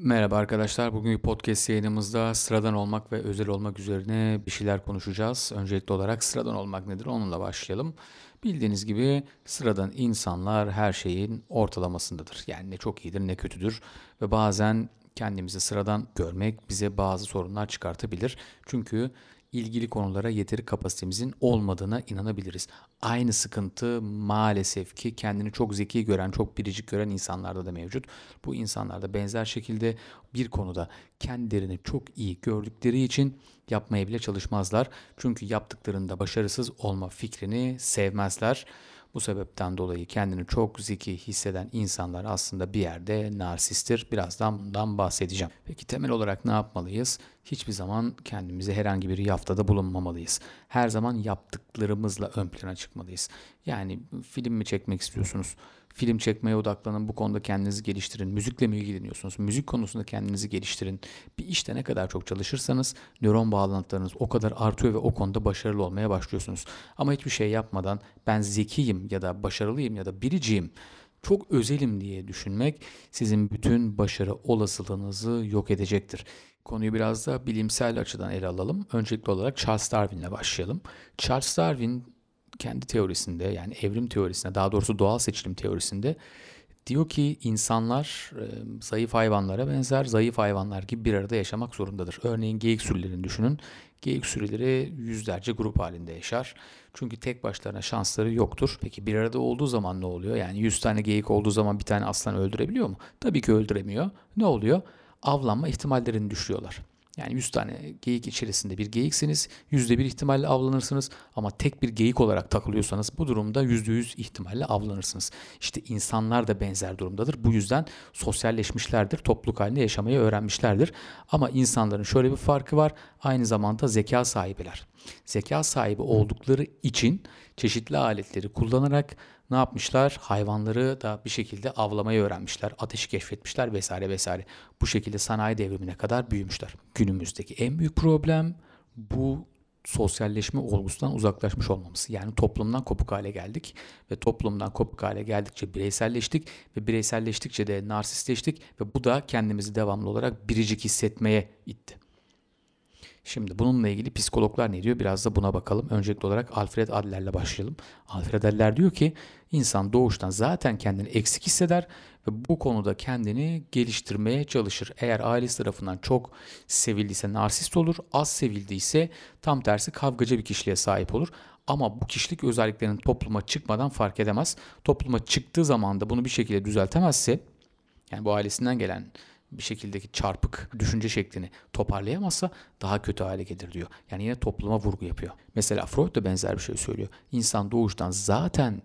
Merhaba arkadaşlar. Bugünkü podcast yayınımızda sıradan olmak ve özel olmak üzerine bir şeyler konuşacağız. Öncelikli olarak sıradan olmak nedir? Onunla başlayalım. Bildiğiniz gibi sıradan insanlar her şeyin ortalamasındadır. Yani ne çok iyidir ne kötüdür ve bazen kendimizi sıradan görmek bize bazı sorunlar çıkartabilir. Çünkü ilgili konulara yeteri kapasitemizin olmadığına inanabiliriz. Aynı sıkıntı maalesef ki kendini çok zeki gören, çok biricik gören insanlarda da mevcut. Bu insanlar da benzer şekilde bir konuda kendilerini çok iyi gördükleri için yapmaya bile çalışmazlar. Çünkü yaptıklarında başarısız olma fikrini sevmezler. Bu sebepten dolayı kendini çok zeki hisseden insanlar aslında bir yerde narsisttir. Birazdan bundan bahsedeceğim. Peki temel olarak ne yapmalıyız? Hiçbir zaman kendimize herhangi bir yaftada bulunmamalıyız. Her zaman yaptıklarımızla ön plana çıkmalıyız. Yani film mi çekmek istiyorsunuz? Film çekmeye odaklanın. Bu konuda kendinizi geliştirin. Müzikle mi ilgileniyorsunuz? Müzik konusunda kendinizi geliştirin. Bir işte ne kadar çok çalışırsanız nöron bağlantılarınız o kadar artıyor ve o konuda başarılı olmaya başlıyorsunuz. Ama hiçbir şey yapmadan ben zekiyim ya da başarılıyım ya da biriciyim çok özelim diye düşünmek sizin bütün başarı olasılığınızı yok edecektir. Konuyu biraz da bilimsel açıdan ele alalım. Öncelikli olarak Charles Darwin'le başlayalım. Charles Darwin kendi teorisinde yani evrim teorisinde daha doğrusu doğal seçilim teorisinde diyor ki insanlar e, zayıf hayvanlara benzer zayıf hayvanlar gibi bir arada yaşamak zorundadır. Örneğin geyik sürülerini düşünün. Geyik sürüleri yüzlerce grup halinde yaşar. Çünkü tek başlarına şansları yoktur. Peki bir arada olduğu zaman ne oluyor? Yani 100 tane geyik olduğu zaman bir tane aslan öldürebiliyor mu? Tabii ki öldüremiyor. Ne oluyor? Avlanma ihtimallerini düşürüyorlar. Yani 100 tane geyik içerisinde bir geyiksiniz. %1 ihtimalle avlanırsınız ama tek bir geyik olarak takılıyorsanız bu durumda %100 ihtimalle avlanırsınız. İşte insanlar da benzer durumdadır. Bu yüzden sosyalleşmişlerdir. Topluluk halinde yaşamayı öğrenmişlerdir. Ama insanların şöyle bir farkı var. Aynı zamanda zeka sahibiler. Zeka sahibi oldukları için çeşitli aletleri kullanarak ne yapmışlar? Hayvanları da bir şekilde avlamayı öğrenmişler, ateşi keşfetmişler vesaire vesaire. Bu şekilde sanayi devrimine kadar büyümüşler. Günümüzdeki en büyük problem bu sosyalleşme olgusundan uzaklaşmış olmamız. Yani toplumdan kopuk hale geldik ve toplumdan kopuk hale geldikçe bireyselleştik ve bireyselleştikçe de narsistleştik ve bu da kendimizi devamlı olarak biricik hissetmeye itti. Şimdi bununla ilgili psikologlar ne diyor? Biraz da buna bakalım. Öncelikli olarak Alfred Adler'le başlayalım. Alfred Adler diyor ki insan doğuştan zaten kendini eksik hisseder ve bu konuda kendini geliştirmeye çalışır. Eğer ailesi tarafından çok sevildiyse narsist olur, az sevildiyse tam tersi kavgacı bir kişiliğe sahip olur. Ama bu kişilik özelliklerinin topluma çıkmadan fark edemez. Topluma çıktığı zaman da bunu bir şekilde düzeltemezse yani bu ailesinden gelen bir şekildeki çarpık düşünce şeklini toparlayamazsa daha kötü hale gelir diyor. Yani yine topluma vurgu yapıyor. Mesela Freud da benzer bir şey söylüyor. İnsan doğuştan zaten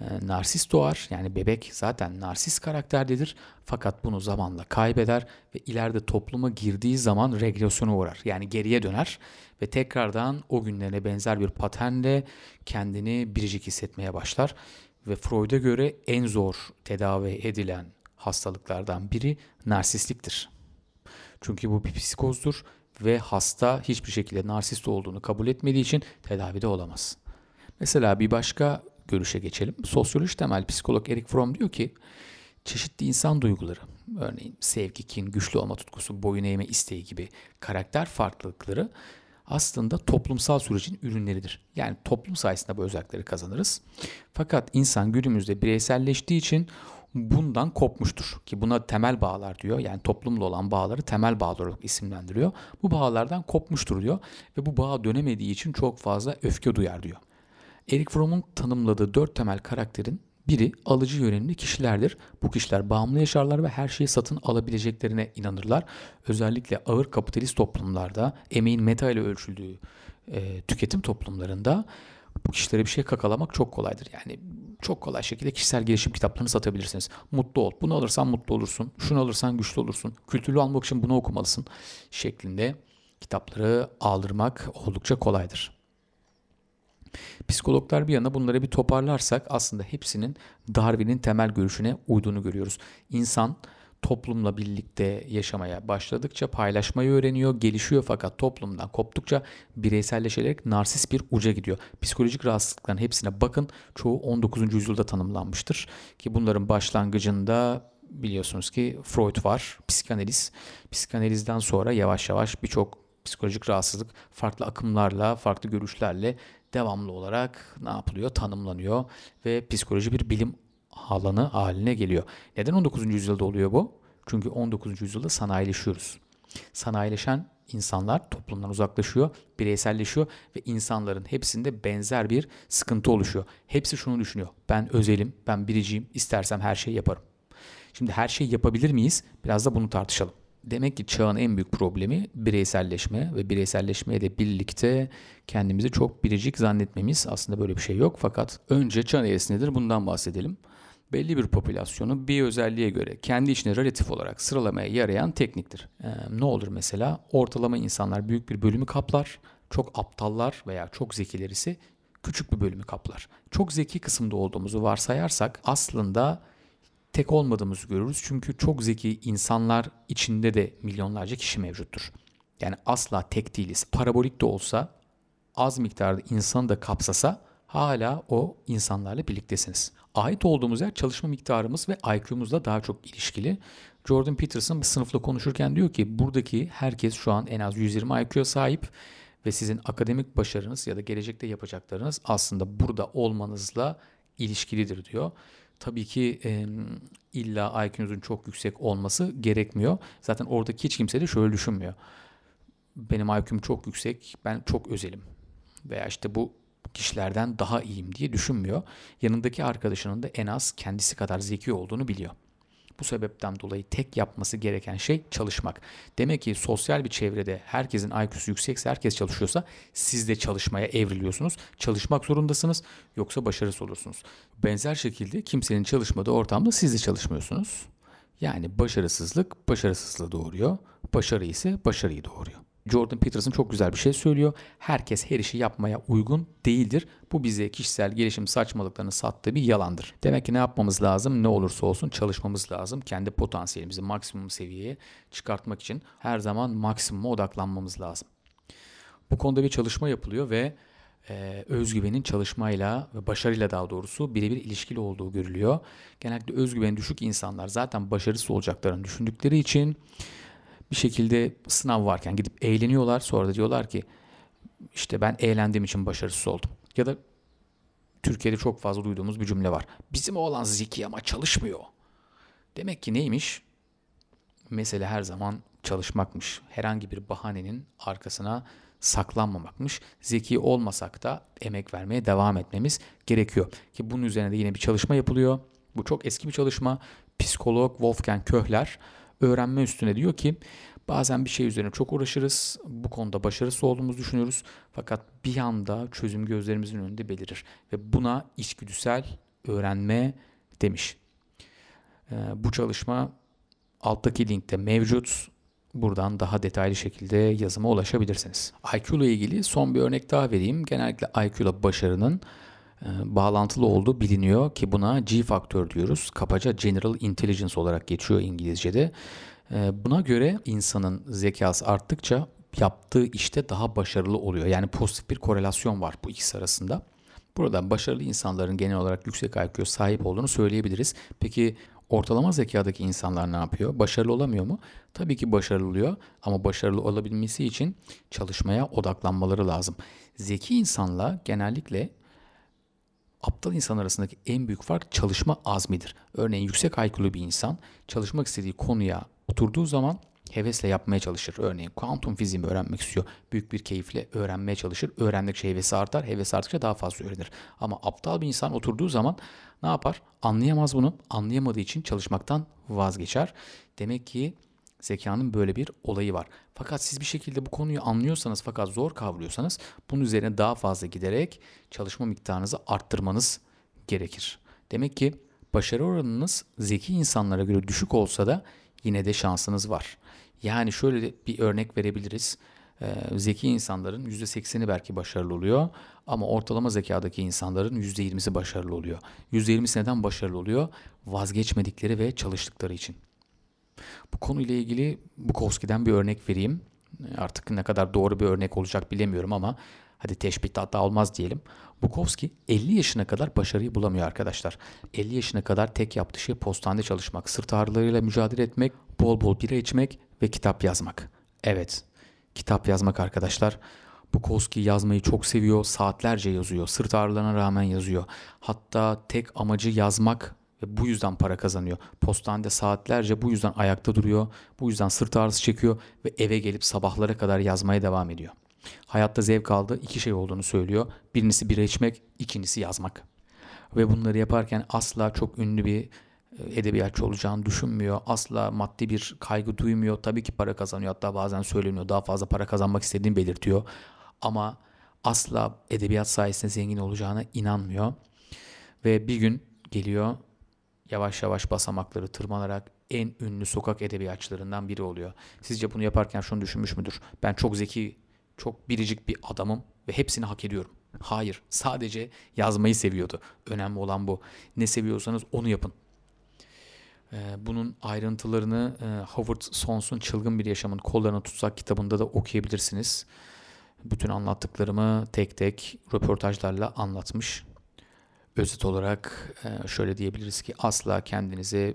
e, narsist doğar. Yani bebek zaten narsist karakterdedir. Fakat bunu zamanla kaybeder ve ileride topluma girdiği zaman regresyona uğrar. Yani geriye döner ve tekrardan o günlerine benzer bir paternle kendini biricik hissetmeye başlar. Ve Freud'a göre en zor tedavi edilen hastalıklardan biri narsistliktir. Çünkü bu bir psikozdur ve hasta hiçbir şekilde narsist olduğunu kabul etmediği için tedavide olamaz. Mesela bir başka görüşe geçelim. Sosyoloji temel psikolog Eric Fromm diyor ki çeşitli insan duyguları, örneğin sevgi, kin, güçlü olma tutkusu, boyun eğme isteği gibi karakter farklılıkları aslında toplumsal sürecin ürünleridir. Yani toplum sayesinde bu özellikleri kazanırız. Fakat insan günümüzde bireyselleştiği için bundan kopmuştur. Ki buna temel bağlar diyor. Yani toplumla olan bağları temel bağlar olarak isimlendiriyor. Bu bağlardan kopmuştur diyor. Ve bu bağa dönemediği için çok fazla öfke duyar diyor. Eric Fromm'un tanımladığı dört temel karakterin biri alıcı yönelimli kişilerdir. Bu kişiler bağımlı yaşarlar ve her şeyi satın alabileceklerine inanırlar. Özellikle ağır kapitalist toplumlarda emeğin meta ile ölçüldüğü e, tüketim toplumlarında bu kişilere bir şey kakalamak çok kolaydır. Yani çok kolay şekilde kişisel gelişim kitaplarını satabilirsiniz. Mutlu ol. Bunu alırsan mutlu olursun. Şunu alırsan güçlü olursun. Kültürlü almak için bunu okumalısın. Şeklinde kitapları aldırmak oldukça kolaydır. Psikologlar bir yana bunları bir toparlarsak aslında hepsinin Darwin'in temel görüşüne uyduğunu görüyoruz. İnsan toplumla birlikte yaşamaya başladıkça paylaşmayı öğreniyor, gelişiyor fakat toplumdan koptukça bireyselleşerek narsist bir uca gidiyor. Psikolojik rahatsızlıkların hepsine bakın çoğu 19. yüzyılda tanımlanmıştır ki bunların başlangıcında biliyorsunuz ki Freud var, psikanaliz. Psikanalizden sonra yavaş yavaş birçok psikolojik rahatsızlık farklı akımlarla, farklı görüşlerle devamlı olarak ne yapılıyor? Tanımlanıyor ve psikoloji bir bilim alanı haline geliyor. Neden 19. yüzyılda oluyor bu? Çünkü 19. yüzyılda sanayileşiyoruz. Sanayileşen insanlar toplumdan uzaklaşıyor, bireyselleşiyor ve insanların hepsinde benzer bir sıkıntı oluşuyor. Hepsi şunu düşünüyor. Ben özelim, ben biriciyim, istersem her şeyi yaparım. Şimdi her şeyi yapabilir miyiz? Biraz da bunu tartışalım. Demek ki çağın en büyük problemi bireyselleşme ve bireyselleşmeye de birlikte kendimizi çok biricik zannetmemiz. Aslında böyle bir şey yok fakat önce çağın eğrisi nedir bundan bahsedelim. Belli bir popülasyonu bir özelliğe göre kendi içine relatif olarak sıralamaya yarayan tekniktir. Ee, ne olur mesela? Ortalama insanlar büyük bir bölümü kaplar. Çok aptallar veya çok zekiler ise küçük bir bölümü kaplar. Çok zeki kısımda olduğumuzu varsayarsak aslında tek olmadığımızı görürüz. Çünkü çok zeki insanlar içinde de milyonlarca kişi mevcuttur. Yani asla tek değiliz. Parabolik de olsa az miktarda insanı da kapsasa hala o insanlarla birliktesiniz. Ait olduğumuz yer çalışma miktarımız ve IQ'muzla daha çok ilişkili. Jordan Peterson sınıfla konuşurken diyor ki buradaki herkes şu an en az 120 IQ'ya sahip ve sizin akademik başarınız ya da gelecekte yapacaklarınız aslında burada olmanızla ilişkilidir diyor. Tabii ki e, illa IQ'nuzun çok yüksek olması gerekmiyor. Zaten oradaki hiç kimse de şöyle düşünmüyor. Benim IQ'm çok yüksek, ben çok özelim. Veya işte bu kişilerden daha iyiyim diye düşünmüyor. Yanındaki arkadaşının da en az kendisi kadar zeki olduğunu biliyor. Bu sebepten dolayı tek yapması gereken şey çalışmak. Demek ki sosyal bir çevrede herkesin IQ'su yüksekse herkes çalışıyorsa siz de çalışmaya evriliyorsunuz. Çalışmak zorundasınız yoksa başarısız olursunuz. Benzer şekilde kimsenin çalışmadığı ortamda siz de çalışmıyorsunuz. Yani başarısızlık başarısızlığı doğuruyor. Başarı ise başarıyı doğuruyor. Jordan Peterson çok güzel bir şey söylüyor. Herkes her işi yapmaya uygun değildir. Bu bize kişisel gelişim saçmalıklarını sattığı bir yalandır. Demek ki ne yapmamız lazım? Ne olursa olsun çalışmamız lazım. Kendi potansiyelimizi maksimum seviyeye çıkartmak için her zaman maksimuma odaklanmamız lazım. Bu konuda bir çalışma yapılıyor ve e, özgüvenin çalışmayla ve başarıyla daha doğrusu birebir ilişkili olduğu görülüyor. Genellikle özgüveni düşük insanlar zaten başarısız olacaklarını düşündükleri için bir şekilde sınav varken gidip eğleniyorlar. Sonra da diyorlar ki işte ben eğlendiğim için başarısız oldum. Ya da Türkiye'de çok fazla duyduğumuz bir cümle var. Bizim oğlan zeki ama çalışmıyor. Demek ki neymiş? Mesele her zaman çalışmakmış. Herhangi bir bahanenin arkasına saklanmamakmış. Zeki olmasak da emek vermeye devam etmemiz gerekiyor. Ki bunun üzerine de yine bir çalışma yapılıyor. Bu çok eski bir çalışma. Psikolog Wolfgang Köhler öğrenme üstüne diyor ki bazen bir şey üzerine çok uğraşırız. Bu konuda başarısız olduğumuzu düşünüyoruz. Fakat bir anda çözüm gözlerimizin önünde belirir. Ve buna içgüdüsel öğrenme demiş. Ee, bu çalışma alttaki linkte mevcut. Buradan daha detaylı şekilde yazıma ulaşabilirsiniz. IQ ile ilgili son bir örnek daha vereyim. Genellikle IQ ile başarının bağlantılı olduğu biliniyor ki buna G faktör diyoruz. Kabaca General Intelligence olarak geçiyor İngilizce'de. E, buna göre insanın zekası arttıkça yaptığı işte daha başarılı oluyor. Yani pozitif bir korelasyon var bu ikisi arasında. Buradan başarılı insanların genel olarak yüksek IQ'ya sahip olduğunu söyleyebiliriz. Peki ortalama zekadaki insanlar ne yapıyor? Başarılı olamıyor mu? Tabii ki başarılı oluyor ama başarılı olabilmesi için çalışmaya odaklanmaları lazım. Zeki insanla genellikle aptal insan arasındaki en büyük fark çalışma azmidir. Örneğin yüksek IQ'lu bir insan çalışmak istediği konuya oturduğu zaman hevesle yapmaya çalışır. Örneğin kuantum fiziği öğrenmek istiyor. Büyük bir keyifle öğrenmeye çalışır. Öğrendikçe hevesi artar. Hevesi arttıkça daha fazla öğrenir. Ama aptal bir insan oturduğu zaman ne yapar? Anlayamaz bunu. Anlayamadığı için çalışmaktan vazgeçer. Demek ki Zekanın böyle bir olayı var. Fakat siz bir şekilde bu konuyu anlıyorsanız fakat zor kavruyorsanız bunun üzerine daha fazla giderek çalışma miktarınızı arttırmanız gerekir. Demek ki başarı oranınız zeki insanlara göre düşük olsa da yine de şansınız var. Yani şöyle bir örnek verebiliriz. Ee, zeki insanların %80'i belki başarılı oluyor ama ortalama zekadaki insanların %20'si başarılı oluyor. %20'si neden başarılı oluyor? Vazgeçmedikleri ve çalıştıkları için. Bu konuyla ilgili Bukowski'den bir örnek vereyim. Artık ne kadar doğru bir örnek olacak bilemiyorum ama hadi teşbih hatta olmaz diyelim. Bukowski 50 yaşına kadar başarıyı bulamıyor arkadaşlar. 50 yaşına kadar tek yaptığı şey postanede çalışmak, sırt ağrılarıyla mücadele etmek, bol bol bira içmek ve kitap yazmak. Evet, kitap yazmak arkadaşlar. Bukowski yazmayı çok seviyor. Saatlerce yazıyor. Sırt ağrılarına rağmen yazıyor. Hatta tek amacı yazmak ve bu yüzden para kazanıyor. Postanede saatlerce bu yüzden ayakta duruyor. Bu yüzden sırt ağrısı çekiyor ve eve gelip sabahlara kadar yazmaya devam ediyor. Hayatta zevk aldığı iki şey olduğunu söylüyor. Birincisi bira içmek, ikincisi yazmak. Ve bunları yaparken asla çok ünlü bir e, edebiyatçı olacağını düşünmüyor. Asla maddi bir kaygı duymuyor. Tabii ki para kazanıyor. Hatta bazen söyleniyor daha fazla para kazanmak istediğini belirtiyor. Ama asla edebiyat sayesinde zengin olacağına inanmıyor. Ve bir gün geliyor yavaş yavaş basamakları tırmanarak en ünlü sokak edebiyatçılarından biri oluyor. Sizce bunu yaparken şunu düşünmüş müdür? Ben çok zeki, çok biricik bir adamım ve hepsini hak ediyorum. Hayır, sadece yazmayı seviyordu. Önemli olan bu. Ne seviyorsanız onu yapın. Bunun ayrıntılarını Howard Sons'un Çılgın Bir Yaşamın Kollarını Tutsak kitabında da okuyabilirsiniz. Bütün anlattıklarımı tek tek röportajlarla anlatmış. Özet olarak e, şöyle diyebiliriz ki asla kendinize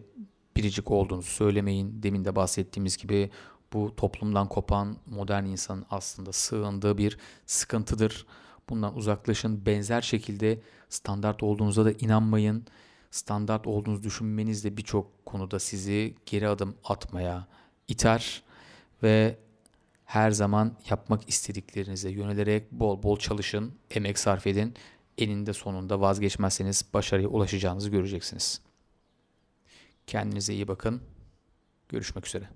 biricik olduğunuzu söylemeyin. Demin de bahsettiğimiz gibi bu toplumdan kopan modern insanın aslında sığındığı bir sıkıntıdır. Bundan uzaklaşın. Benzer şekilde standart olduğunuza da inanmayın. Standart olduğunuzu düşünmeniz de birçok konuda sizi geri adım atmaya iter ve her zaman yapmak istediklerinize yönelerek bol bol çalışın, emek sarf edin. Eninde sonunda vazgeçmezseniz başarıya ulaşacağınızı göreceksiniz. Kendinize iyi bakın. Görüşmek üzere.